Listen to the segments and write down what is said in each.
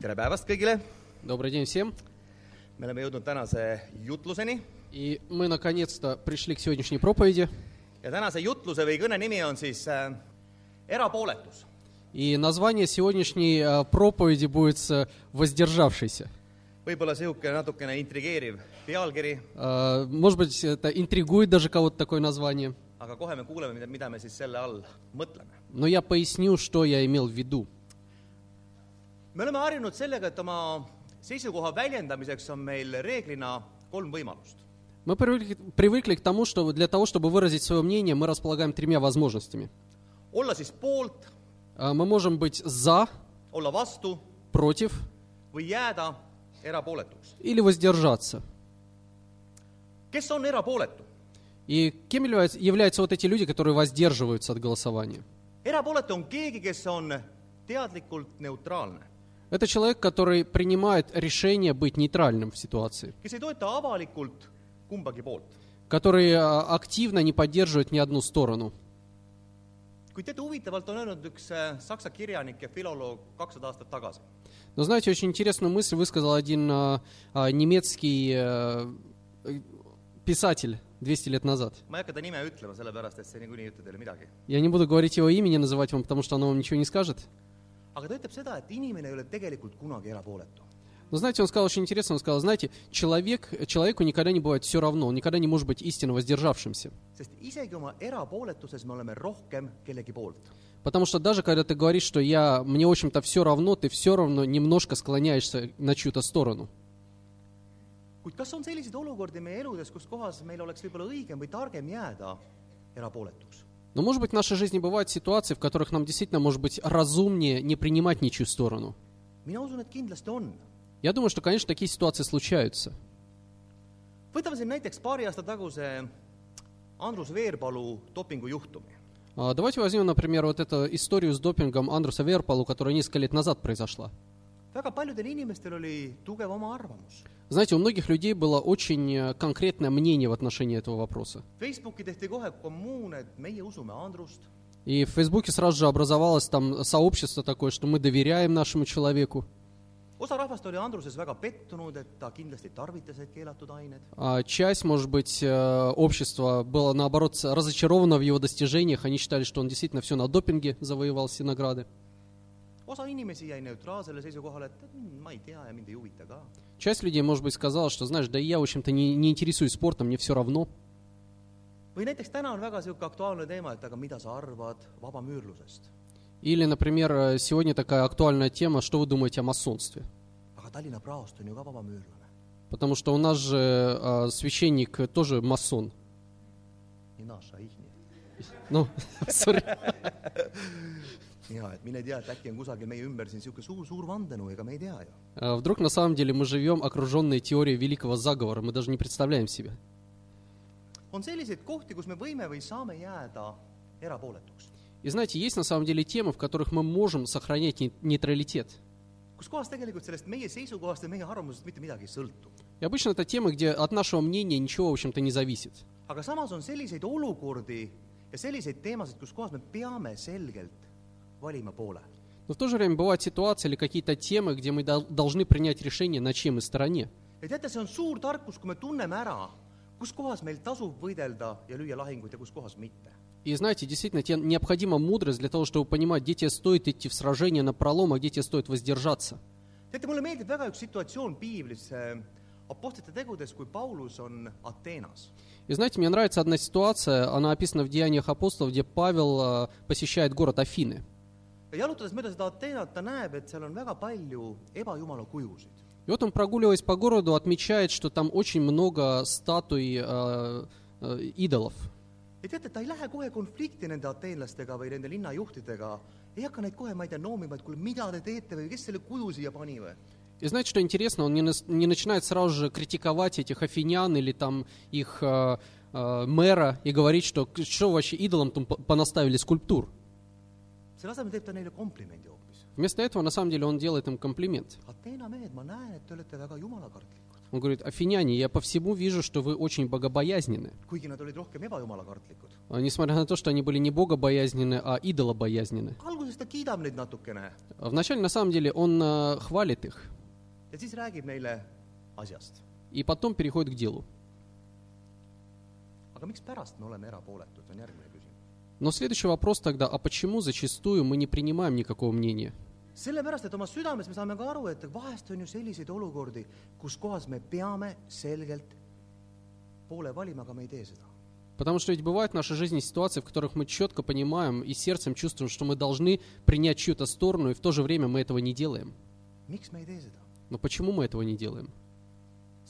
tere päevast kõigile! Me oleme jõudnud tänase jutluseni И мы наконец-то пришли к сегодняшней проповеди. ja tänase jutluse või kõne nimi on siis äh, erapooletus. И название сегодняшней э, проповеди будет э, «Воздержавшийся». võib-olla niisugune natukene intrigeeriv pealkiri, Э, Может быть, это интригует даже кого-то такое название. aga kohe me kuuleme, mida, me siis selle all mõtleme. Но я поясню, что я имел в виду. Me oleme harjunud sellega, et oma seisukoha väljendamiseks on meil reeglina kolm võimalust. Мы привыкли, к тому, что для того, чтобы выразить свое мнение, мы располагаем тремя возможностями. olla siis poolt, Э, Мы можем быть «за», olla vastu «против» või jääda erapooletuks. или «воздержаться». kes on erapooletu? И кем являются, являются вот эти люди, которые воздерживаются от голосования? erapooletu on keegi, kes on teadlikult neutraalne, Это человек, который принимает решение быть нейтральным в ситуации, который а, активно не поддерживает ни одну сторону. kuid teate, huvitavalt on öelnud üks saksa kirjanik ja filoloog kakssada aastat tagasi. Но знаете, очень интересную мысль высказал один а, а, немецкий а, э, писатель 200 лет назад. ma ei hakka ta nime ütlema, sellepärast et see niikuinii ei ütle teile midagi. Я не буду говорить его имени, называть вам, потому что оно вам ничего не скажет. Aga ta ütleb seda, et inimene ei ole tegelikult kunagi erapooletu. Но знаете, он сказал очень интересно, он сказал, знаете, человек, человеку никогда не бывает все равно, он никогда не может быть истинно воздержавшимся. Потому что даже когда ты говоришь, что я, мне, в общем-то, все равно, ты все равно немножко склоняешься на чью-то сторону. kuid kas on selliseid olukordi meie eludes, kus kohas meil oleks võib-olla õigem või targem jääda erapooletuks? Но, может быть, в нашей жизни бывают ситуации, в которых нам действительно, может быть, разумнее не принимать ничью сторону. Я думаю, что, конечно, такие ситуации случаются. võtame siin näiteks paari aasta taguse Andrus Veerpalu dopingujuhtumi. А, Давайте возьмем, например, вот эту историю с допингом Андруса Верпалу, которая несколько лет назад произошла. Знаете, у многих людей было очень э, конкретное мнение в отношении этого вопроса. И в Фейсбуке сразу же образовалось там сообщество такое, что мы доверяем нашему человеку. osa rahvast oli Andruses väga pettunud, et ta kindlasti tarvitas neid keelatud ained. А часть, может быть, э, общества было, наоборот, разочаровано в его достижениях. Они считали, что он действительно все на допинге завоевал все награды. Osa inimesi jäi neutraalsele seisukohale, et "Mm, ma ei tea ja mind ei huvita ka. Часть людей, может быть, сказала, что, знаешь, да и я, в общем-то, не, не интересуюсь спортом, мне все равно. või näiteks täna on väga niisugune aktuaalne teema, et aga mida sa arvad vabamüürlusest? Или, например, э, сегодня такая актуальная тема, что вы думаете о масонстве? aga Tallinna praost on ju ka vabamüürlane. Потому что у нас же э, священник тоже масон. nii naša ihni. Ну, sorry. Jaa, et mine tea, et äkki on kusagil meie ümber siin niisugune suur, suur vandenõu, ega me ei tea ju. Э, Вдруг на самом деле мы живем окруженные теорией великого заговора, мы даже не представляем себе. on selliseid kohti, kus me võime või saame jääda erapooletuks. И знаете, есть на самом деле темы, в которых мы можем сохранять не- нейтралитет. kus kohas tegelikult sellest meie seisukohast ja meie arvamusest mitte midagi ei sõltu. И обычно это темы, где от нашего мнения ничего, в общем-то, не зависит. aga samas on selliseid olukordi ja selliseid teemasid, kus kohas me peame selgelt valima poole. Но в то же время бывают ситуации или какие-то темы, где мы дол- должны принять решение, на чьей мы стороне. ja teate, see on suur tarkus, kui me tunneme ära, kus kohas meil tasub võidelda ja lüüa lahinguid ja kus kohas mitte. И знаете, действительно, тебе необходима мудрость для того, чтобы понимать, где тебе стоит идти в сражение на пролом, а где тебе стоит воздержаться. teate, mulle meeldib väga üks situatsioon piiblis Apostlite tegudes, kui Paulus on Ateenas. И знаете, мне нравится одна ситуация, она описана в Деяниях апостолов, где Павел э, посещает город Афины. Ja jalutades mööda seda Ateenat, ta näeb, et seal on väga palju ebajumala kujusid. И вот он, прогуливаясь по городу, отмечает, что там очень много статуй э, э, идолов. ja teate, ta ei lähe kohe konflikti nende ateenlastega või nende linnajuhtidega, ei hakka neid kohe, ma ei tea, noomima, et kuule, mida te teete või kes selle kuju siia pani või. И знаете, что интересно, он не, не начинает сразу же критиковать этих афинян или там их э, э, мэра и говорить, что что вообще идолам там по- понаставили скульптур. Selle asemel teeb ta neile komplimendi hoopis. Вместо этого, на самом деле, он делает им комплимент. Ateena mehed, ma näen, et te olete väga jumalakartlikud. Он говорит, афиняне, я по всему вижу, что вы очень богобоязнены. kuigi nad olid rohkem ebajumalakartlikud. А Несмотря на то, что они были не богобоязнены, а идолобоязнены. alguses ta kiidab neid natukene Вначале, на самом деле, он э, хвалит их, ja siis räägib neile asjast. и потом переходит к делу. aga mikspärast me oleme erapooletud, on järgmine küsimus. Но следующий вопрос тогда, а почему зачастую мы не принимаем никакого мнения? sellepärast, et oma südames me saame ka aru, et vahest on ju selliseid olukordi, kus kohas me peame selgelt poole valima, aga me ei tee seda. Потому что ведь бывают в нашей жизни ситуации, в которых мы четко понимаем и сердцем чувствуем, что мы должны принять чью-то сторону, и в то же время мы этого не делаем. Но почему мы этого не делаем?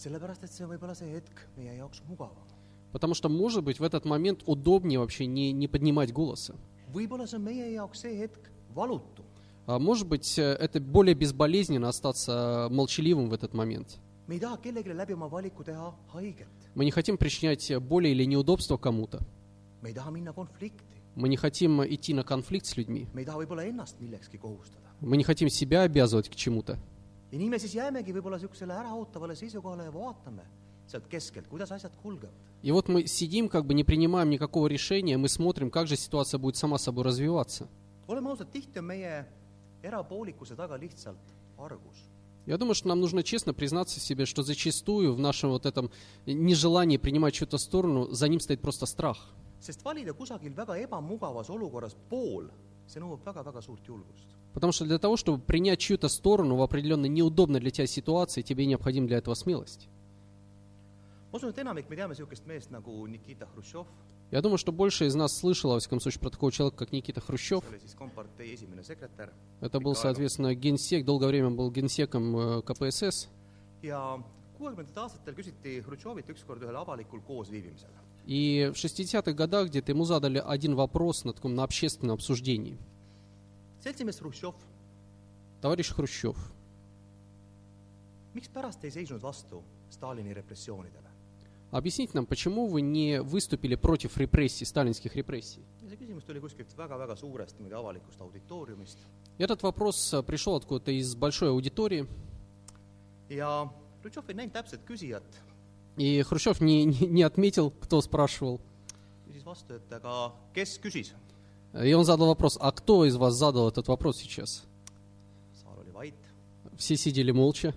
sellepärast, et see on võib-olla see hetk meie jaoks mugavam. Потому что, может быть, в этот момент удобнее вообще не, не поднимать голоса. А может быть, э, это более безболезненно остаться молчаливым в этот момент. Мы не хотим причинять боли или неудобства кому-то. Мы не хотим идти на конфликт с людьми. Мы не хотим себя обязывать к чему-то. ja nii me siis jäämegi võib-olla niisugusele äraootavale seisukohale ja vaatame И вот мы сидим, как бы не принимаем никакого решения, мы смотрим, как же ситуация будет сама собой развиваться. Я думаю, что нам нужно честно признаться себе, что зачастую в нашем вот этом нежелании принимать чью-то сторону, за ним стоит просто страх. Потому что для того, чтобы принять чью-то сторону в определенно неудобной для тебя ситуации, тебе необходима для этого смелость. Я думаю, что больше из нас слышало, во всяком случае, про такого человека, как Никита Хрущев. Это был, соответственно, генсек, долгое время был генсеком э, КПСС. И в 60-х годах где-то ему задали один вопрос на таком на общественном обсуждении. Товарищ Хрущев, mikspärast ei seisnud vastu Stalini repressioonidele? Объясните нам, почему вы не выступили против репрессий, сталинских репрессий? Этот вопрос э, пришел откуда-то из большой аудитории, и Хрущев не, не, не отметил, кто спрашивал. И он задал вопрос, а кто из вас задал этот вопрос сейчас? Все сидели молча.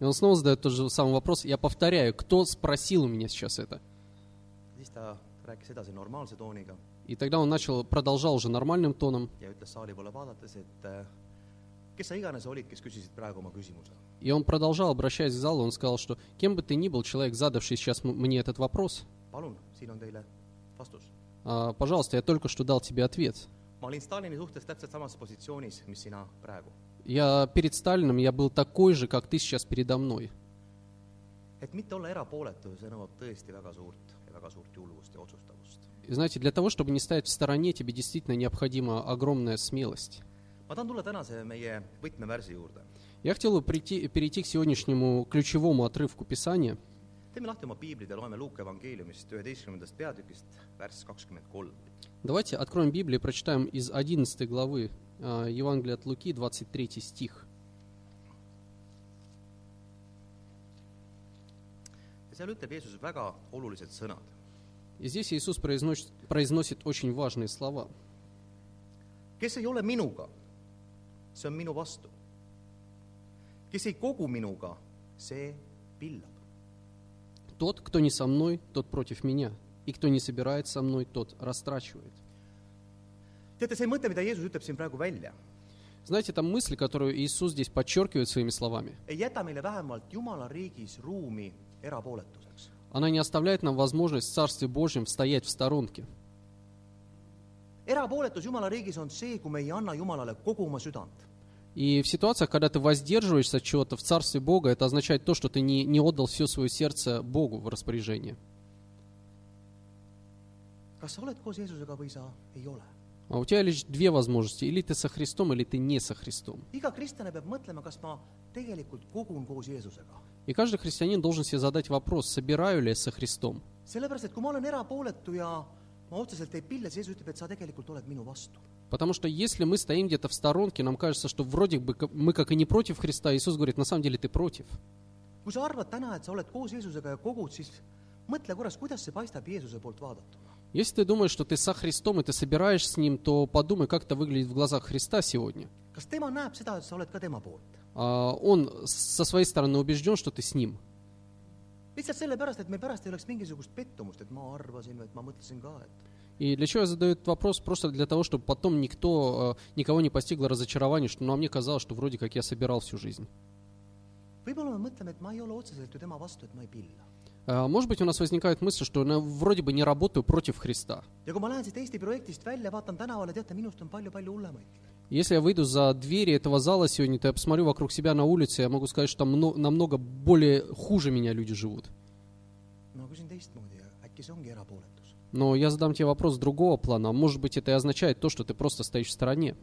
И он снова задает тот же самый вопрос. Я повторяю, кто спросил у меня сейчас это? И тогда он начал, продолжал уже нормальным тоном. küsimuse. И он продолжал, обращаясь к залу, он сказал, что кем бы ты ни был, человек, задавший сейчас мне этот вопрос, а, пожалуйста, я только что дал тебе ответ. ma olin Stalini suhtes täpselt samas positsioonis, mis sina praegu. Я перед Сталином, я был такой же, как ты сейчас передо мной. et mitte olla erapooletu, see nõuab tõesti väga suurt ja väga suurt julgust ja otsustavust. И знаете, для того, чтобы не стоять в стороне, тебе действительно необходима огромная смелость. ma tahan tulla tänase meie võtmevärsi juurde. Я хотел бы прийти, перейти к сегодняшнему ключевому отрывку Писания. teeme lahti oma piiblid ja loeme Luuke evangeeliumist üheteistkümnendast peatükist, värss kakskümmend kolm. Давайте откроем Библию и прочитаем из 11 главы а, Евангелия от Луки, 23 стих. ja seal ütleb Jeesus väga olulised sõnad. И здесь Иисус произносит, произносит очень важные слова. kes ei ole minuga, see on minu vastu. kes ei kogu minuga, see pillab. Тот, кто не со мной, тот против меня. И кто не собирает со мной, тот растрачивает. teate, see mõte, mida Jeesus ütleb siin praegu välja, Знаете, там мысль, которую Иисус здесь подчеркивает своими словами, она не оставляет нам возможность в Царстве Божьем стоять в сторонке. И в ситуациях, когда ты воздерживаешься от чего-то в Царстве Бога, это означает то, что ты не, не отдал все свое сердце Богу в распоряжение. kas sa oled koos Jeesusega või sa ei ole? А у тебя лишь две возможности. Или ты со Христом, или ты не со Христом. И каждый христианин должен себе задать вопрос, собираю ли я со Христом. Потому что если мы стоим где-то в сторонке, нам кажется, что вроде бы мы как и не против Христа, Иисус говорит, на самом деле ты против. kui sa arvad täna, et sa oled koos Jeesusega ja kogud, siis mõtle korraks, kuidas see paistab Jeesuse poolt vaadatuna. Если ты думаешь, что ты со Христом и ты собираешь с Ним, то подумай, как это выглядит в глазах Христа сегодня. А, Он со своей стороны убежден, что ты с Ним. lihtsalt sellepärast, et meil pärast ei oleks mingisugust pettumust, et ma arvasin või et ma mõtlesin ka, et И для чего я задаю этот вопрос? Просто для того, чтобы потом никто, э, никого не постигло разочарование, что ну, а мне казалось, что вроде как я собирал всю жизнь. võib-olla me mõtleme, et ma ei ole otseselt ju tema vastu, et ma ei pilla. А, Может быть, у нас возникает мысль, что ну, вроде бы не работаю против Христа. Если я выйду за двери этого зала сегодня, то я посмотрю вокруг себя на улице, я могу сказать, что там мно- намного более хуже меня люди живут. Но я задам тебе вопрос другого плана. А Может быть, это и означает то, что ты просто стоишь в стороне.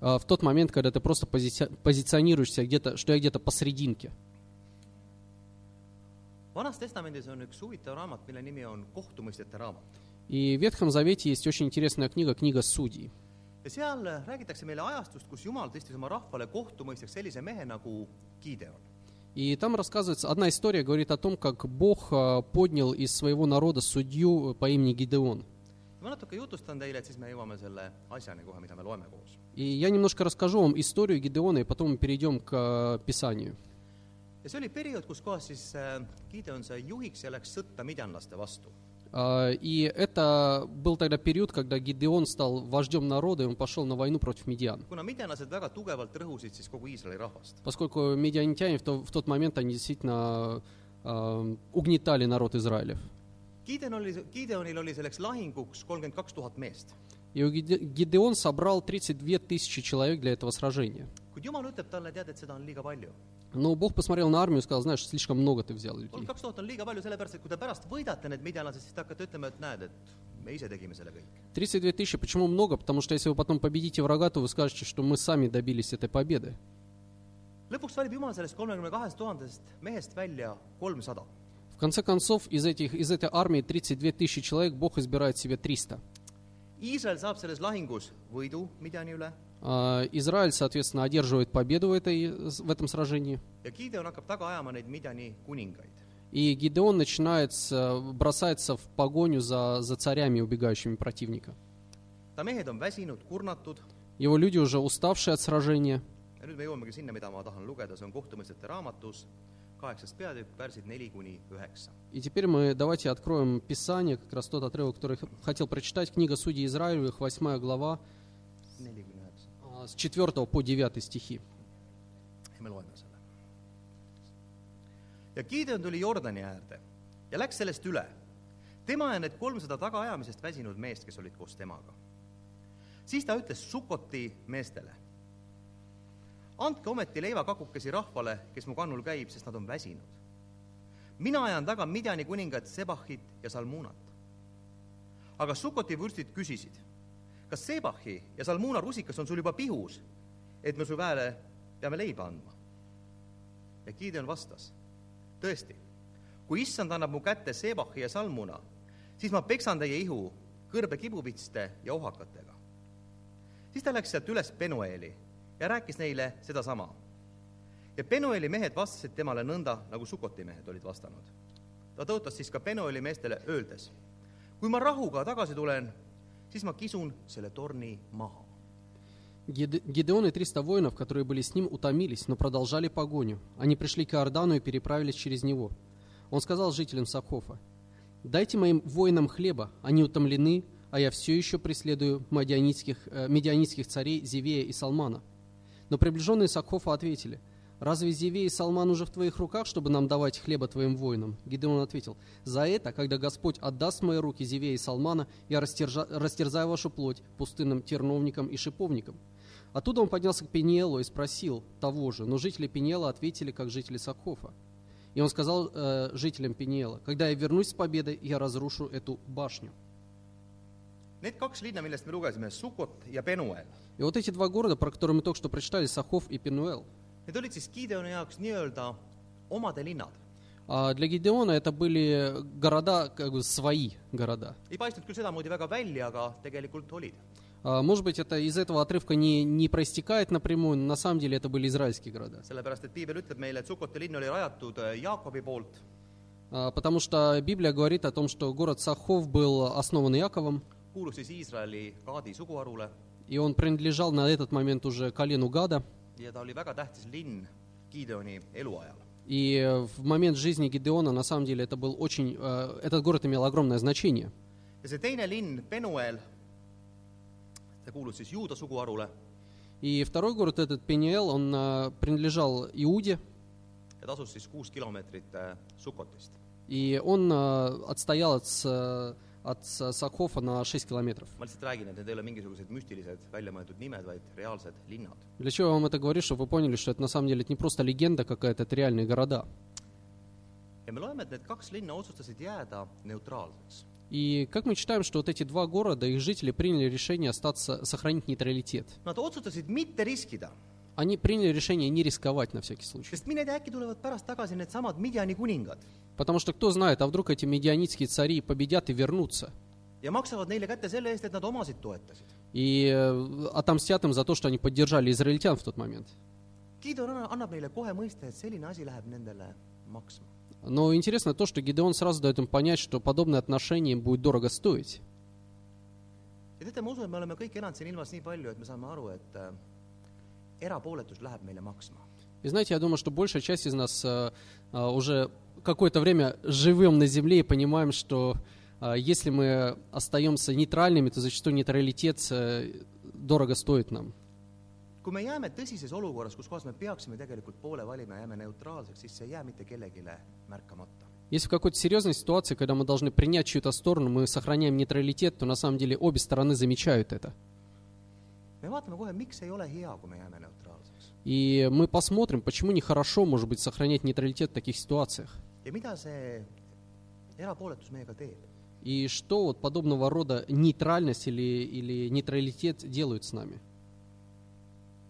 А, В тот момент, когда ты просто пози- позиционируешься где-то, что я где-то посрединке. Vanas testamendis on üks huvitav raamat, mille nimi on kohtumõistjate raamat. И в Ветхом Завете есть очень интересная книга, книга Судей. ja seal räägitakse meile ajastust, kus Jumal tõstis oma rahvale kohtumõistjaks sellise mehe nagu Gideon. И там raссказывается, одна история говорит о том, как Бог а, поднял из своего народа судью по имени Гидеон. ma natuke jutustan teile, et siis me jõuame selle asjani kohe, mida me loeme koos. И я немножко расскажу вам историю Гидеона, и потом мы перейдем к а, Писанию. Ja see oli periood, kus kohas siis äh, Gideon sai juhiks ja läks sõtta midjanlaste vastu. А, И это был тогда период, когда Гидеон стал вождем народа, и он пошел на войну против медиан. Поскольку медианитяне в, то- в тот момент, они действительно а, угнетали народ Израилев. Oli, Gideonil oli selleks lahinguks kolmkümmend kaks tuhat meest. И Гидеон собрал 32 тысячи человек для этого сражения. kuid Jumal ütleb talle, tead, et seda on liiga palju. Но Бог посмотрел на армию и сказал, знаешь, слишком много ты взял людей. kolmkümmend kaks tuhat on liiga palju, sellepärast et kui te pärast võidate need midjanlased, siis te hakkate ütlema, et näed, et me ise tegime selle kõik. 32 тысячи, почему много? Потому что если вы потом победите врага, то вы скажете, что мы сами добились этой победы. lõpuks valib Jumal sellest kolmekümne kahest tuhandest mehest välja kolmsada. В конце концов, из, этих, из этой армии 32 тысячи человек Бог избирает себе 300. Iisrael saab selles lahingus võidu Midjani üle А, Израиль, соответственно, одерживает победу в, этой, в этом сражении. И Гидеон начинает, бросается в погоню за, за царями, убегающими противника. Его люди уже уставшие от сражения. ja nüüd me jõuamegi sinna, mida ma tahan lugeda, see on kohtumõistjate raamatus kaheksas peatükk , värsid neli kuni üheksa . И теперь мы давайте откроем Писание, как раз тот отрывок, который х- хотел прочитать, книга Судей Израилевых, 8 глава, neli kuni üheksa . а, с 4 по 9 стихи. ja me loeme selle . ja Gideon tuli Jordani äärde ja läks sellest üle , tema ja need kolmsada tagaajamisest väsinud meest , kes olid koos temaga . siis ta ütles Sukoti meestele , andke ometi leivakakukesi rahvale, kes mu kannul käib, sest nad on väsinud. mina ajan taga Midjani kuningat Sebahit ja Salmunat. aga Sukoti vürstid küsisid, kas Sebahi ja Salmuna rusikas on sul juba pihus, et me su väele peame leiba andma? ja Gideon vastas, tõesti, kui issand annab mu kätte Sebahi ja Salmuna, siis ma peksan teie ihu kõrbe kibuvitste ja ohakatega. siis ta läks sealt üles Penueeli ja rääkis neile sedasama . ja Penueeli mehed vastasid temale nõnda , nagu Sukoti mehed olid vastanud . ta tõotas siis ka Penueeli meestele öeldes , kui ma rahuga tagasi tulen , siis ma kisun selle torni maha . Гид- Гидеон и 300 воинов, которые были с ним, утомились, но продолжали погоню. Они пришли к Иордану и переправились через него. Он сказал жителям Сахофа, «Дайте моим воинам хлеба, они утомлены, а я все еще преследую мадианитских, э, медианитских царей Зевея и Салмана». Но приближенные Сахофа ответили, «Разве Зевей и Салман уже в твоих руках, чтобы нам давать хлеба твоим воинам?» Гидеон ответил, «За это, когда Господь отдаст мои руки Зевея и Салмана, я растержа- растерзаю вашу плоть пустынным терновником и шиповником». Оттуда он поднялся к Пениелу и спросил того же, но жители Пениела ответили, как жители Сакхофа. И он сказал э, жителям Пениела, когда я вернусь с победой, я разрушу эту башню. Need kaks linna, millest me lugesime, Sukot ja Penuel, И вот эти два города, про которые мы только что прочитали, Сахов и Пенуэл, need olid siis Gideoni jaoks nii-öelda omade linnad. А для Гидеона это были города, как бы свои города. ei paistnud küll sedamoodi väga välja, aga tegelikult olid. А, Может быть, это из этого отрывка не, не проистекает напрямую, но на самом деле это были израильские города. sellepärast, et piibel ütleb meile, et Sukoti linn oli rajatud äh, Jaakobi poolt А, Потому что Библия говорит о том, что город Сахов был основан Яковом, kuulus siis Iisraeli Gaadi suguharule и он принадлежал на этот момент уже колену Гада. ja ta oli väga tähtis linn Gideoni eluajal. И э, в момент жизни Гидеона, на самом деле, это был очень, э, этот город имел огромное значение. ja see teine linn, Penuel, ta kuulus siis Juuda suguharule И второй город, этот Пениэл, он э, принадлежал Иуде, ja ta asus siis kuus kilomeetrit äh, Sukotist. и он э, отстоял от, от С- Сахофа на 6 километров. Для чего я вам это говорю, чтобы вы поняли, что это на самом деле это не просто легенда какая-то, это реальные города. И как мы читаем, что вот эти два города, их жители приняли решение остаться, сохранить нейтралитет. Они приняли решение не рисковать на всякий случай. sest mine tea, äkki tulevad pärast tagasi needsamad Midjani kuningad Потому что кто знает, а вдруг эти медианитские цари победят и вернутся. ja maksavad neile kätte selle eest, et nad omasid toetasid. И э, отомстят им за то, что они поддержали израильтян в тот момент. Gideon anna- annab neile kohe mõista, et selline asi läheb nendele maksma. Но интересно то, что Гидеон сразу дает им понять, что подобное отношение им будет дорого стоить. ja teate, ma usun, et me oleme kõik elanud siin ilmas nii palju, et me saame aru, et äh, erapooletus läheb meile maksma. И знаете, я думаю, что большая часть из нас э, э, уже какое-то время живем на земле и понимаем, что э, если мы остаемся нейтральными, то зачастую нейтралитет э, дорого стоит нам. kui me jääme tõsises olukorras, kus kohas me peaksime tegelikult poole valima ja jääme neutraalseks, siis see ei jää mitte kellelegi märkamata. Если в какой-то серьезной ситуации, когда мы должны принять чью-то сторону, мы сохраняем нейтралитет, то на самом деле обе стороны замечают это. Me vaatame kohe, miks ei ole hea, kui me jääme neutraalseks И мы посмотрим, почему нехорошо, может быть, сохранять нейтралитет в таких ситуациях. ja mida see erapooletus meiega teeb. И что вот подобного рода нейтральность или, или нейтралитет делают с нами.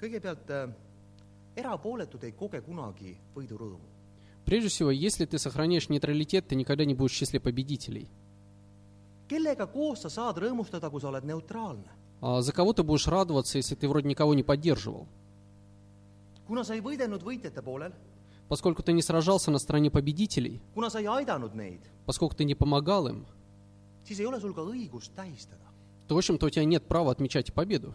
kõigepealt äh, erapooletud ei koge kunagi võidurõõmu. Прежде всего, если ты сохраняешь нейтралитет, ты никогда не будешь в числе победителей. kellega koos sa saad rõõmustada, kui sa oled neutraalne? А за кого ты будешь радоваться, если ты вроде никого не поддерживал? Поскольку ты не сражался на стороне победителей, поскольку ты не помогал им, то, в общем-то, у тебя нет права отмечать победу.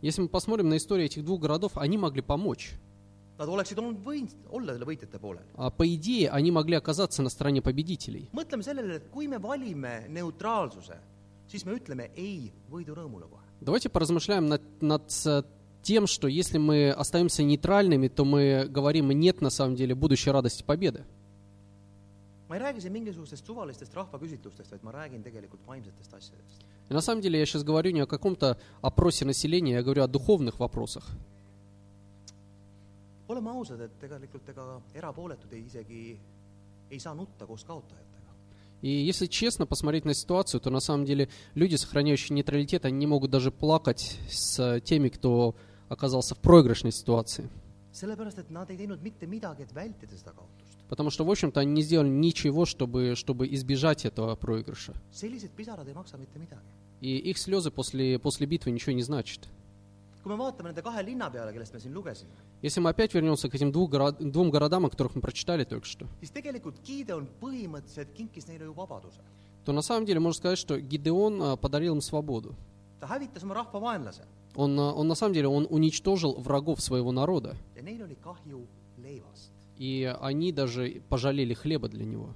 Если мы посмотрим на историю этих двух городов, они могли помочь. Nad oleksid olnud võinud olla selle võitjate poolel. А по идее, они могли оказаться на стороне победителей. mõtleme sellele, et kui me valime neutraalsuse, siis me ütleme ei võidurõõmule kohe. Давайте поразмышляем над, над тем, что если мы остаемся нейтральными, то мы говорим нет на самом деле будущей радости победы. ma ei räägi siin mingisugustest suvalistest rahvaküsitlustest, vaid ma räägin tegelikult vaimsetest asjadest. И на самом деле я сейчас говорю не о каком-то опросе населения, я говорю о духовных вопросах. Oleme ausad, et tegelikult ega erapooletud ei isegi ei saa nutta koos kaotajatega. И если честно посмотреть на ситуацию, то на самом деле люди, сохраняющие нейтралитет, они не могут даже плакать с теми, кто оказался в проигрышной ситуации. Потому что, в общем-то, они не сделали ничего, чтобы, чтобы избежать этого проигрыша. И их слезы после, после битвы ничего не значат. Если мы опять вернемся к этим двух горо- двум городам, о которых мы прочитали только что, то на самом деле можно сказать, что Гидеон а, подарил им свободу. Он, а, он на самом деле он уничтожил врагов своего народа, и они даже пожалели хлеба для него.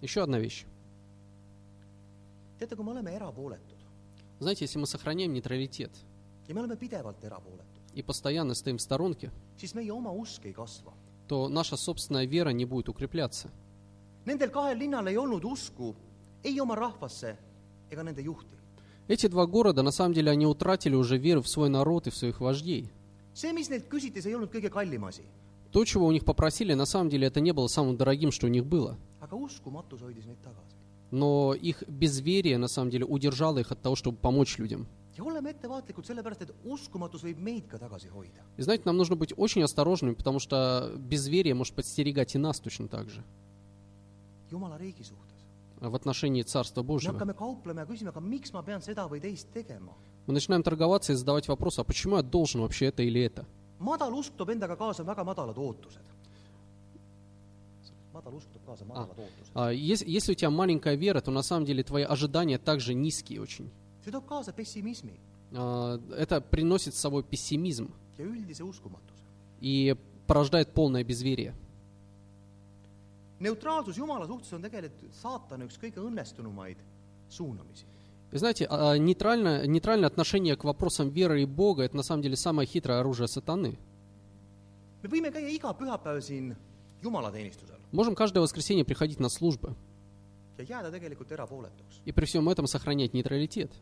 Еще одна вещь. teate, kui me oleme erapooletud Знаете, если мы сохраняем нейтралитет и постоянно стоим в сторонке, то наша собственная вера не будет укрепляться. Эти два города, на самом деле, они утратили уже веру в свой народ и в своих вождей. То, чего у них попросили, на самом деле, это не было самым дорогим, что у них было. Но их безверие, на самом деле, удержало их от того, чтобы помочь людям. ja oleme ettevaatlikud sellepärast, et uskumatus võib meid ka tagasi hoida. И знаете, нам нужно быть очень осторожными, потому что безверие может подстерегать и нас точно так же Jumala riigi suhtes. в отношении Царства me Божьего. hakkame kauplema ja küsima, aga miks ma pean seda või teist tegema? Мы начинаем торговаться и задавать вопрос, а почему я должен вообще это или это? madal usk toob endaga kaasa väga madalad ootused. madal usk toob kaasa madalad ootused. А, ес- Если у тебя маленькая вера, то на самом деле твои ожидания также низкие очень. А, Это приносит с собой пессимизм и порождает полное безверие. neutraalsus Jumala suhtes on tegelikult saatana üks kõige õnnestunumaid suunamisi. Знаете, а, нейтральное, нейтральное отношение к вопросам веры и Бога – это на самом деле самое хитрое оружие сатаны. me võime käia iga pühapäev siin jumalateenistusel Можем каждое воскресенье приходить на службы и при всем этом сохранять нейтралитет.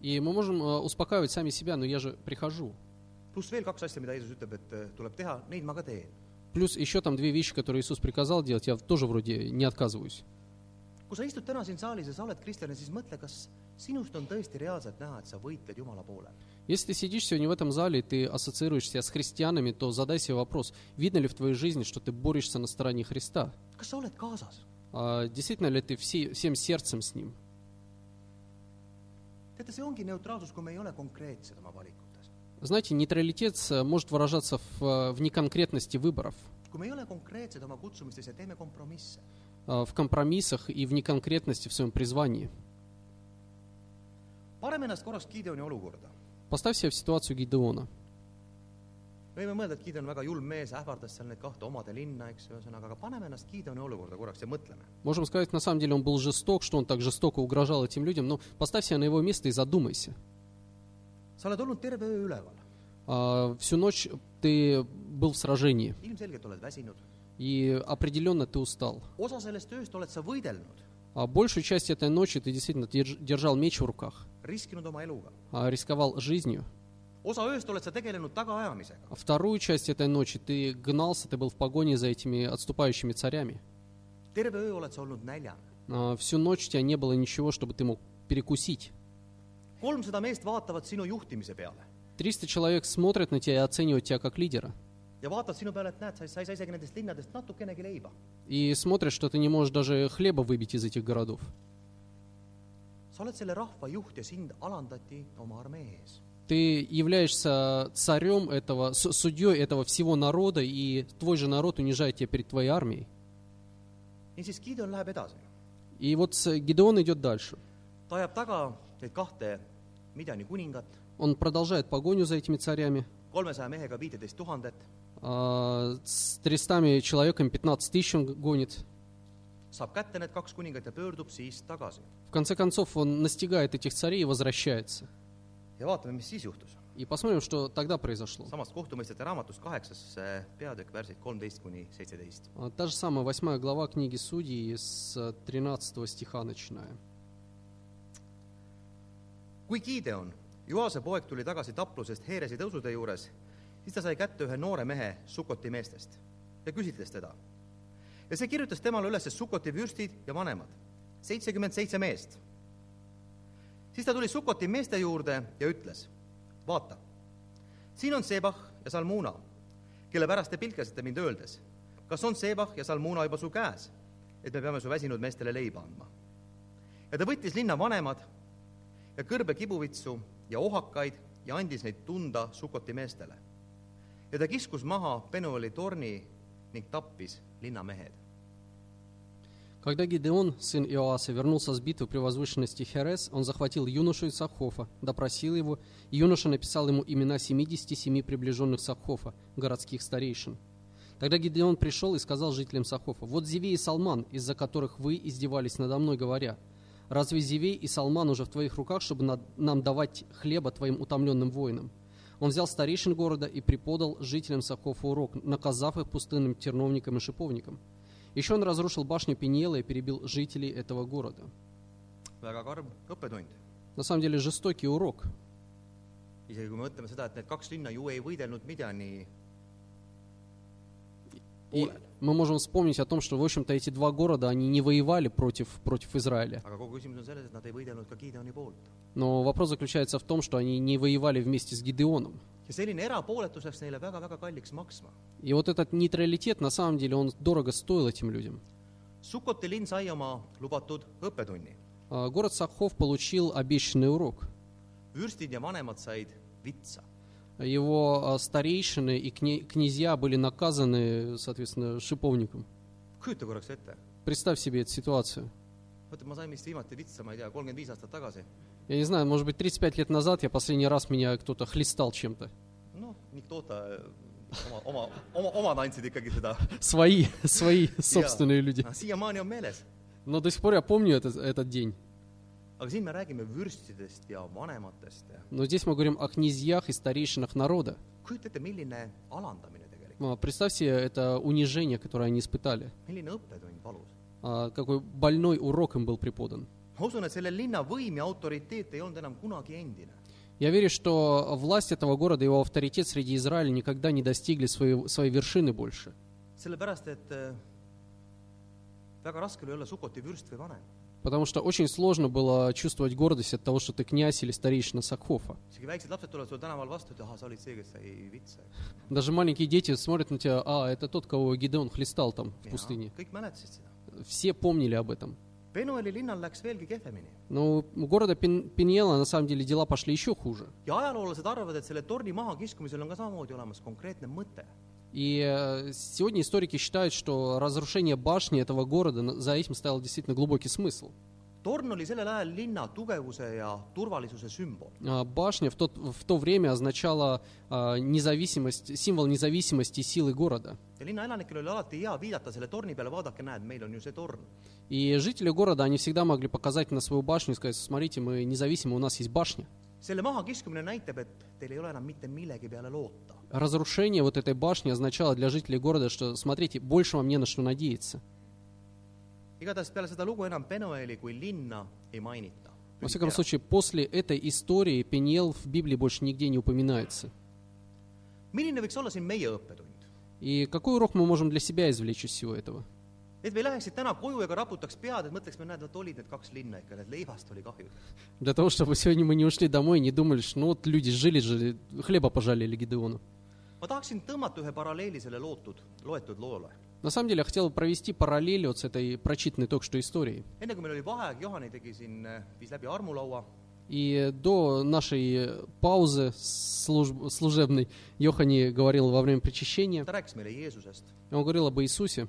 И мы можем э, успокаивать сами себя, но я же прихожу. äh. Плюс еще там две вещи, которые Иисус приказал делать, я тоже вроде не отказываюсь. kui sa istud täna siin saalis ja sa oled kristlane, siis mõtle, kas sinust on tõesti reaalselt näha, et sa võitled Jumala poolel. Если ты сидишь сегодня в этом зале, и ты ассоциируешься с христианами, то задай себе вопрос, видно ли в твоей жизни, что ты борешься на стороне Христа? А действительно ли ты все, всем сердцем с Ним? Знаете, нейтралитет э, может выражаться в, э, в неконкретности выборов, э, в компромиссах и в неконкретности в своем призвании. paneme ennast korraks Gideoni olukorda. Поставь себя в ситуацию Гидеона. me võime mõelda, et Gideon on väga julm mees, ähvardas seal neid kahte omade linna, eks, ühesõnaga, aga paneme ennast Gideoni olukorda korraks ja mõtleme. Можем сказать, на самом деле он был жесток, что он так жестоко угрожал этим людям, но поставь себя на его место и задумайся. sa oled olnud terve öö üleval, А, Всю ночь ты был в сражении, ilmselgelt oled väsinud, и определенно ты устал. osa sellest ööst oled sa võidelnud, А большую часть этой ночи ты действительно держ- держал меч в руках, а, рисковал жизнью. А вторую часть этой ночи ты гнался, ты был в погоне за этими отступающими царями. А, Всю ночь у тебя не было ничего, чтобы ты мог перекусить. kolmsada meest vaatavad sinu juhtimise peale 300 человек смотрят на тебя и оценивают тебя как лидера. И смотрят, что ты не можешь даже хлеба выбить из этих городов. Ты являешься царем этого, судьей этого всего народа, и твой же народ унижает тебя перед твоей армией. И вот Гидеон идет дальше. Он продолжает погоню за этими царями. А, С 300 человеками 15 тысяч он гонит. В конце концов, он настигает этих царей и возвращается. И посмотрим, что тогда произошло. eh. А, Та же самая восьмая глава книги Судей с 13 стиха начиная. kui Gideon, Joase poeg, tuli tagasi taplusest Heeresi tõusutee juures, siis ta sai kätte ühe noore mehe Sukoti meestest ja küsitles teda. ja see kirjutas temale üles Sukoti vürstid ja vanemad, seitsekümmend seitse meest. siis ta tuli Sukoti meeste juurde ja ütles, vaata, siin on Sebah ja Salmuna, kelle pärast te pilkasite mind öeldes, kas on Sebah ja Salmuna juba su käes, et me peame su väsinud meestele leiba andma. ja ta võttis linna vanemad ja kõrbe kibuvitsu ja ohakaid ja andis neid tunda Sukoti meestele. Ja ta kiskus maha Penueli torni ning tappis linnamehed. Когда Гидеон, сын Иоаса, вернулся с битвы при возвышенности Херес, он захватил юношу из Сахофа, допросил его, и юноша написал ему имена 77 приближенных Сахофа, городских старейшин. Тогда Гидеон пришел и сказал жителям Сахофа, «Вот Зевей и Салман, из-за которых вы издевались надо мной, говоря, разве Зевей и Салман уже в твоих руках, чтобы нам давать хлеба твоим утомленным воинам?» Он взял старейшин города и преподал жителям Сахофа урок, наказав их пустынным терновникам и шиповникам. Еще он разрушил башню Пениела и перебил жителей этого города. На самом деле жестокий урок. isegi kui me mõtleme seda, et need kaks linna ju ei võidelnud Midjani И мы можем вспомнить о том, что, в общем-то, эти два города, они не воевали против, против Израиля. Но вопрос заключается в том, что они не воевали вместе с Гидеоном. И вот этот нейтралитет, на самом деле, он дорого стоил этим людям. Sukoti linn sai oma lubatud õppetunni. А, Город Сахов получил обещанный урок. vürstid ja vanemad said vitsa. Его а, старейшины и кня- князья были наказаны, соответственно, шиповником. Представь себе эту ситуацию. Я не знаю, может быть, 35 лет назад я последний раз меня кто-то хлестал чем-то. omad andsid ikkagi seda. Свои, свои собственные люди. meeles. Но до сих пор я помню этот, этот день. Но здесь мы говорим о князьях и старейшинах народа. tegelikult, А, Представь себе это унижение, которое они испытали. А, Какой больной урок им был преподан. Я верю, что власть этого города и его авторитет среди Израиля никогда не достигли своей, своей вершины больше. sellepärast, et väga raske oli olla Sukoti vürst või vanem. Потому что очень сложно было чувствовать гордость от того, что ты князь или старейшина Сакхофа. Даже маленькие дети смотрят на тебя, а, это тот, кого Гидеон хлестал там в пустыне. Все помнили об этом. Но у города Пен- Пеньела на самом деле дела пошли еще хуже. ja ajaloolased arvavad, et selle torni mahakiskumisel on ka samamoodi olemas konkreetne mõte. И э, сегодня историки считают, что разрушение башни этого города, за этим стоял действительно глубокий смысл. torn oli sellel ajal linna tugevuse ja turvalisuse sümbol. А, Башня в, тот, в то время означала а, независимость, символ независимости и силы города. ja linna elanikel oli alati hea viidata selle torni peale, vaadake, näed, meil on ju see torn. И жители города, они всегда могли показать на свою башню и сказать, смотрите, мы независимы, у нас есть башня. selle mahakiskumine näitab, et teil ei ole enam mitte millegi peale loota. Разрушение вот этой башни означало для жителей города, что, смотрите, больше вам не на что надеяться. igatahes peale seda lugu enam Penueli kui linna ei mainita. Во всяком случае, после этой истории Пениел в Библии больше нигде не упоминается. milline võiks olla siin meie õppetund? И какой урок мы можем для себя извлечь из всего этого? et me ei läheks siit täna koju ega raputaks pead, et mõtleksime, näed, vot olid need kaks linna ikka, need leivast oli kahju. Для того, чтобы сегодня мы не ушли домой и не думали, что ну вот люди жили, жили, хлеба пожалели Гидеону. Ma tahaksin tõmmata ühe paralleeli selle lootud, loetud loole. На самом деле, я хотел бы провести параллели вот с этой прочитанной только что историей. enne kui meil oli vaheaeg, Johani tegi siin, viis läbi armulaua И до нашей паузы служб- служебной Йохани говорил во время причащения, ta rääkis meile Jeesusest. он говорил об Иисусе.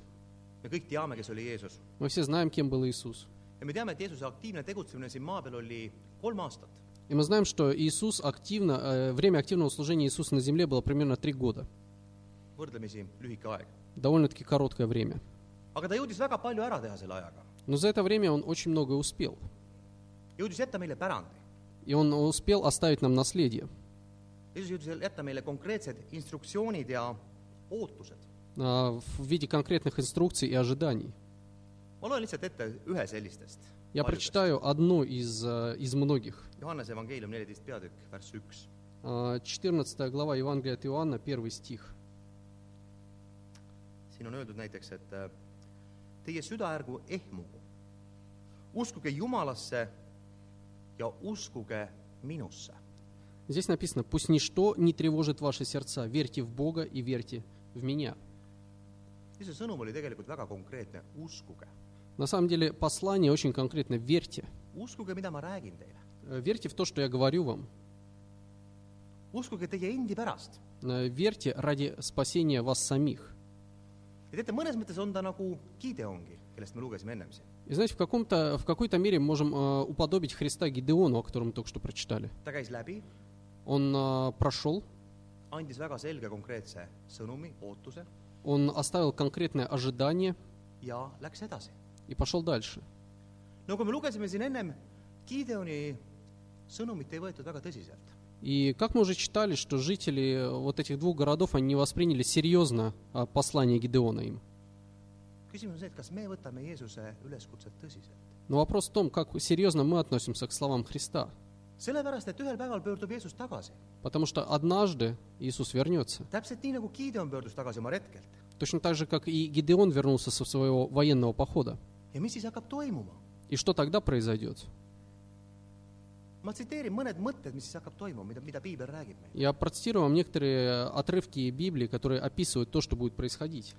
me kõik teame, kes oli Jeesus. Мы все знаем, кем был Иисус. ja me teame, et Jeesuse aktiivne tegutsemine siin maa peal oli kolm aastat. И мы знаем, что Иисус активно, э, время активного служения Иисуса на земле было примерно три года. Довольно-таки короткое время. Но за это время он очень многое pärandi. И он успел оставить нам наследие. А, в виде конкретных инструкций и ожиданий. ma loen lihtsalt ette ühe sellistest. Я прочитаю одну из, э, из многих. Johannese evangeelium neliteist peatükk, värss üks. А, 14 глава Евангелия от Иоанна, первый стих. siin on öeldud näiteks, et äh, teie süda ärgu ehmugu. uskuge Jumalasse ja uskuge minusse. Здесь написано, пусть ничто не тревожит ваши сердца, верьте в Бога и верьте в меня. see sõnum oli tegelikult väga konkreetne, uskuge. На самом деле послание очень конкретно, верьте. Э, Верьте в то, что я говорю вам. Э, Верьте ради спасения вас самих. И знаете, в, каком-то, в какой-то мере мы можем э, уподобить Христа Гидеону, о котором мы только что прочитали. Он э, прошел, он оставил конкретное ожидание. И пошел дальше. no kui me lugesime siin ennem, Gideoni sõnumit ei võetud väga tõsiselt. И как мы уже читали, что жители вот этих двух городов, они не восприняли серьезно а, послание Гидеона им. Но вопрос в том, как серьезно мы относимся к словам Христа. sellepärast, et ühel päeval pöördub Jeesus tagasi. Потому что однажды Иисус вернется. täpselt nii, nagu Gideon pöördus tagasi oma retkelt. Точно так же, как и Гидеон вернулся со своего военного похода. Ja? И что тогда произойдет? ma tsiteerin mõned mõtted, mis siis hakkab toimuma, mida, mida piibel räägib meile. Я процитирую вам некоторые отрывки Библии, которые описывают то, что будет происходить.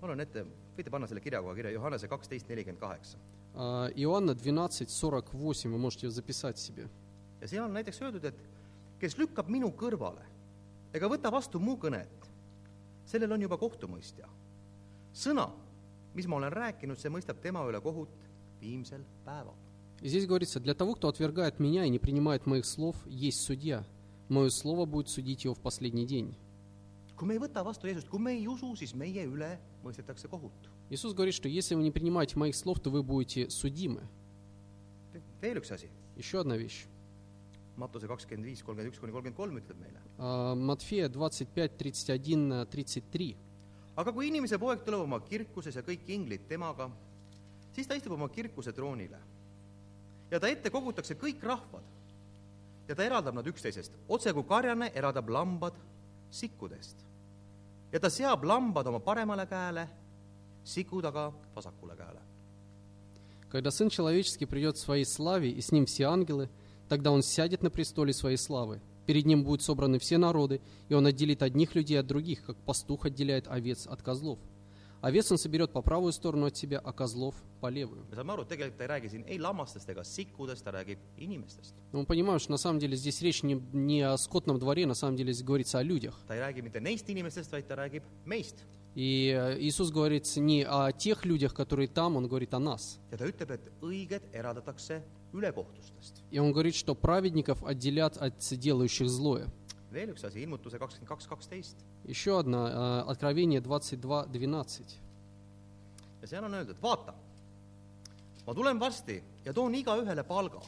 ma loen ette, võite panna selle kirja kohe kirja, Johannese kaksteist nelikümmend kaheksa. А, Иоанна 12, 48, вы можете записать себе. ja seal on näiteks öeldud, et kes lükkab minu kõrvale ega võta vastu mu kõnet, sellel on juba kohtumõistja. sõna, mis ma olen rääkinud, see mõistab tema üle kohut viimsel päeval. Здесь говорится, для того, кто отвергает меня и не принимает моих слов, есть судья. Мое слово будет судить его в последний день. kui me ei võta vastu Jeesust, kui me ei usu, siis meie üle mõistetakse kohut. Иисус говорит, что если вы не принимаете моих слов, то вы будете судимы. veel üks asi, Еще одна вещь. Matuse kakskümmend viis, kolmkümmend üks kuni kolmkümmend kolm ütleb meile. А, Матфея 25, 31, 33. aga kui inimese poeg tuleb oma kirkuses ja kõik inglid temaga , siis ta istub oma kirkuse troonile . ja ta ette kogutakse kõik rahvad ja ta eraldab nad üksteisest , otse kui karjane eraldab lambad sikkudest . ja ta seab lambad oma paremale käele , sikud aga vasakule käele . Когда Сын Человеческий придет в своей славе, и с ним все ангелы, тогда Он сядет на престоле своей славы. Перед Ним будут собраны все народы, и Он отделит одних людей от других, как пастух отделяет овец от козлов. Овец Он соберет по правую сторону от себя, а козлов по левую. me saame aru, et tegelikult ta ei räägi siin ei lammastest ega sikkudest, ta räägib inimestest. Но мы понимаем, что на самом деле здесь речь не, не о скотном дворе, на самом деле здесь говорится о людях. ta ei räägi mitte neist inimestest, vaid ta räägib meist. И э, Иисус говорит не о тех людях, которые там, Он говорит о нас. ja ta ütleb, et õiged eraldatakse ülekohtustest. И Он говорит, что праведников отделят от делающих злое. veel üks asi, ilmutuse kakskümmend kaks, kaksteist. Еще одна, э, Откровение 22, 12. ja seal on öeldud, vaata, ma tulen varsti ja toon igaühele palga.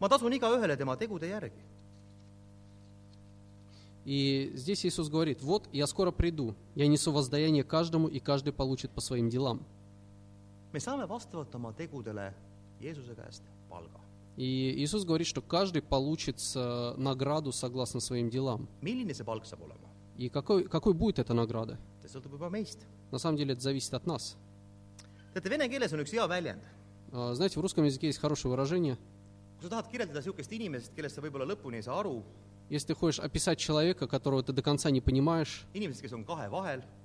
ma tasun igaühele tema tegude järgi. И здесь Иисус говорит, вот я скоро приду, я несу воздаяние каждому, и каждый получит по своим делам. me saame vastavalt oma tegudele. И Иисус говорит, что каждый получит э, награду согласно своим делам. И какой, какой будет эта награда? На самом деле это зависит от нас. А, Знаете, в русском языке есть хорошее выражение. Если ты хочешь описать человека, которого ты до конца не понимаешь,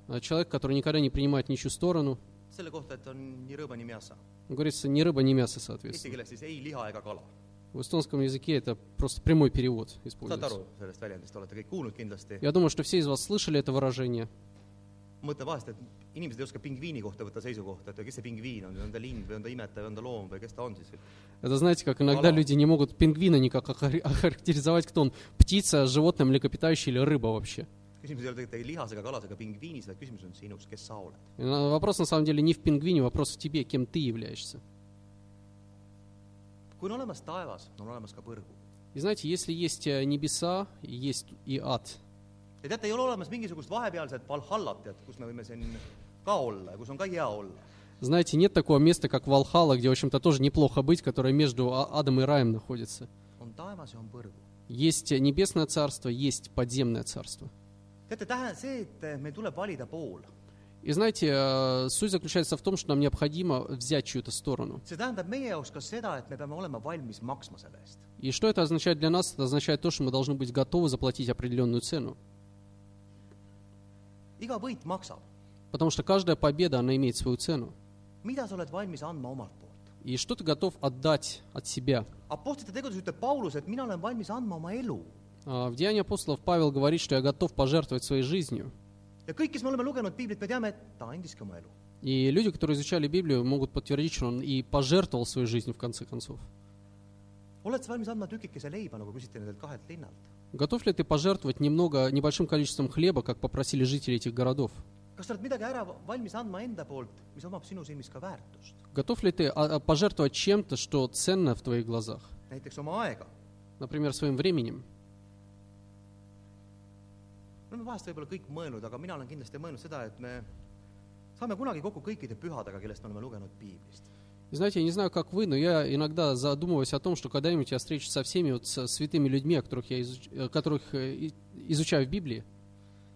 а, человек, который никогда не принимает ничью сторону, selle kohta, et on nii rõõba, nii мяса. говорится, ни рыба, ни мясо, Eesti соответственно. keeles siis ei liha ega kala. В эстонском языке это просто прямой перевод saate используется. aru sellest väljendist, olete kõik kuulnud kindlasti. Я думаю, что все из вас слышали это выражение. mõtle vahest, et inimesed ei oska pingviini kohta võtta seisukohta, et kes see pingviin on, on ta lind või on ta imetaja või on ta loom või kes ta on siis. Это знаете, как иногда люди не могут пингвина никак охар- охарактеризовать, кто он, птица, животное, млекопитающее или рыба вообще. Küsimus ei ole tegelikult ei lihas ega kalas ega pingviinis, vaid küsimus on sinus, kes sa oled. Вопрос на самом деле не в пингвине, вопрос в тебе, кем ты являешься. kui on olemas taevas, on olemas ka põrgu. И знаете, если есть э, небеса, есть и ад. teate, ei ole olemas mingisugust vahepealset Valhallat, et kus me võime siin ka olla ja kus on ka hea olla. Знаете, нет такого места, как Валхала, где, в общем-то, тоже неплохо быть, которое между а- адом и раем находится. Есть э, небесное царство, есть подземное царство. И знаете, э, суть заключается в том, что нам необходимо взять чью-то сторону. И что это означает для нас? Это означает то, что мы должны быть готовы заплатить определенную цену. Потому что каждая победа, она имеет свою цену. И что ты готов отдать от себя? Apostlite tegudes ütleb Paulus, et mina olen valmis andma oma elu. А, В Деянии апостолов Павел говорит, что я готов пожертвовать своей жизнью. И люди, которые изучали Библию, могут подтвердить, что он и пожертвовал своей жизнью в конце концов. Готов ли ты пожертвовать немного, небольшим количеством хлеба, как попросили жители этих городов? Готов ли ты а, а, пожертвовать чем-то, что ценно в твоих глазах? Например, своим временем. Me oleme vahest võib-olla kõik mõelnud, aga mina olen kindlasti mõelnud seda, et me saame kunagi kokku kõikide pühadega, kellest me oleme lugenud piiblist. Знаете, я не знаю, как вы, но я иногда задумываюсь о том, что когда-нибудь я встречусь со всеми вот с святыми людьми, о которых я изуч- э, которых э, изучаю в Библии.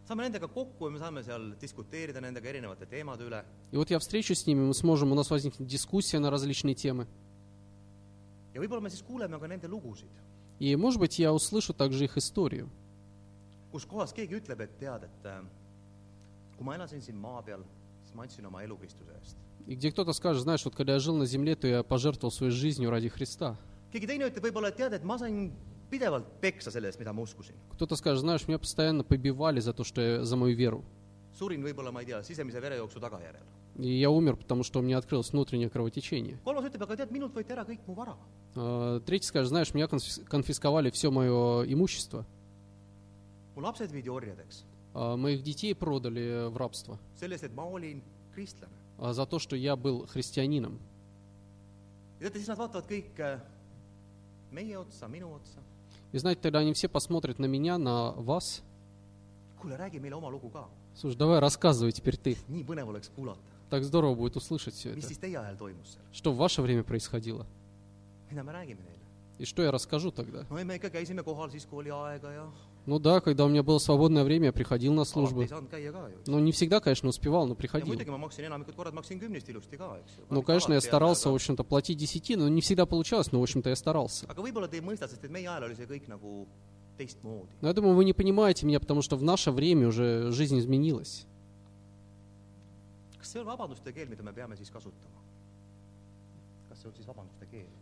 saame nendega kokku ja me saame seal diskuteerida nendega erinevate teemade üle И вот я встречусь с ними, мы сможем, у нас возникнет дискуссия на различные темы. ja võib-olla me siis kuuleme ka nende lugusid И, может быть, я услышу также их историю, kus kohas keegi ütleb et tead et äh, kui ma elasin siin maa peal siis ma andsin oma elu Kristuse eest и где кто-то скажет, знаешь, вот когда я жил на земле, то я пожертвовал своей жизнью ради Христа. keegi teine ütleb võib-olla et tead et ma sain pidevalt peksa selle eest mida ma uskusin Кто-то скажет, знаешь, меня постоянно побивали за то, что я, за мою веру. surin võib-olla ma ei tea sisemise verejooksu tagajärjel И я умер, потому что у меня открылось внутреннее кровотечение. kolmas ütleb aga tead minult võeti ära kõik mu vara А, Третий скажет, знаешь, меня конфис- конфисковали все мое имущество. Mu lapsed viidi orjadeks А, Моих детей продали в рабство selle eest et ma olin kristlane а, за то, что я был христианином. ja teate siis nad vaatavad kõik äh, meie otsa minu otsa И знаете, тогда они все посмотрят на меня, на вас. kuule räägi meile oma lugu ka Слушай, давай рассказывай теперь ты. nii põnev oleks kuulata Так здорово будет услышать все mis это. siis teie ajal toimus seal Что в ваше время происходило? mida me räägime neile И что я расскажу тогда? no ei me ikka käisime kohal siis kui oli aega ja Ну да, когда у меня было свободное время, я приходил на службы. Ну, не всегда, конечно, успевал, но приходил. Ну, конечно, я старался, в общем-то, платить десятину, но не всегда получалось, но, в общем-то, я старался. Но я думаю, вы не понимаете меня, потому что в наше время уже жизнь изменилась. kas see on vabanduste keel mida me peame siis kasutama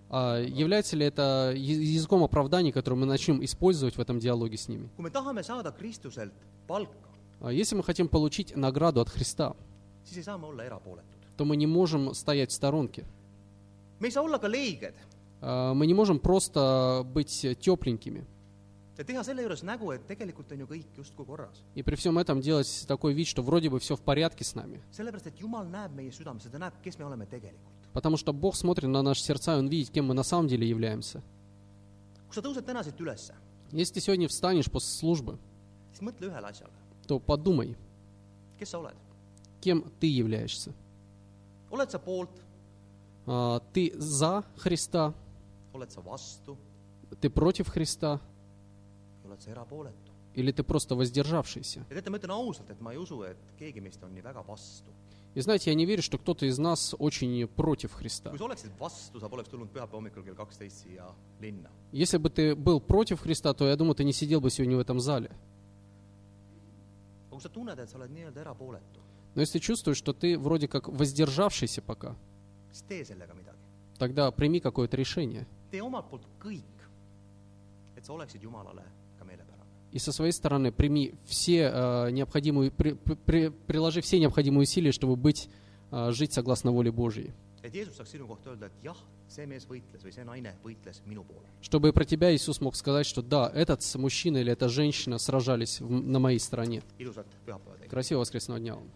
А является ли это языком оправданий, который мы начнем использовать в этом диалоге с ними? А Если мы хотим получить награду от Христа, то мы не можем стоять в сторонке. А Мы не можем просто быть тепленькими. И при всем этом делать такой вид, что вроде бы все в порядке с нами. Потому что Бог смотрит на наши сердца, и Он видит, кем мы на самом деле являемся. Если ты сегодня встанешь после службы, то подумай, кем ты являешься. А, Ты за Христа, ты против Христа, или ты просто воздержавшийся. И знаете, я не верю, что кто-то из нас очень против Христа. Если бы ты был против Христа, то я думаю, ты не сидел бы сегодня в этом зале. Но если чувствуешь, что ты вроде как воздержавшийся пока, тогда прими какое-то решение. И со своей стороны прими все э, необходимые, при- при- при- приложи все необходимые усилия, чтобы быть, э, жить согласно воле Божьей. Чтобы про тебя Иисус мог сказать, что да, этот мужчина или эта женщина сражались в- на моей стороне. Красивого воскресного дня вам.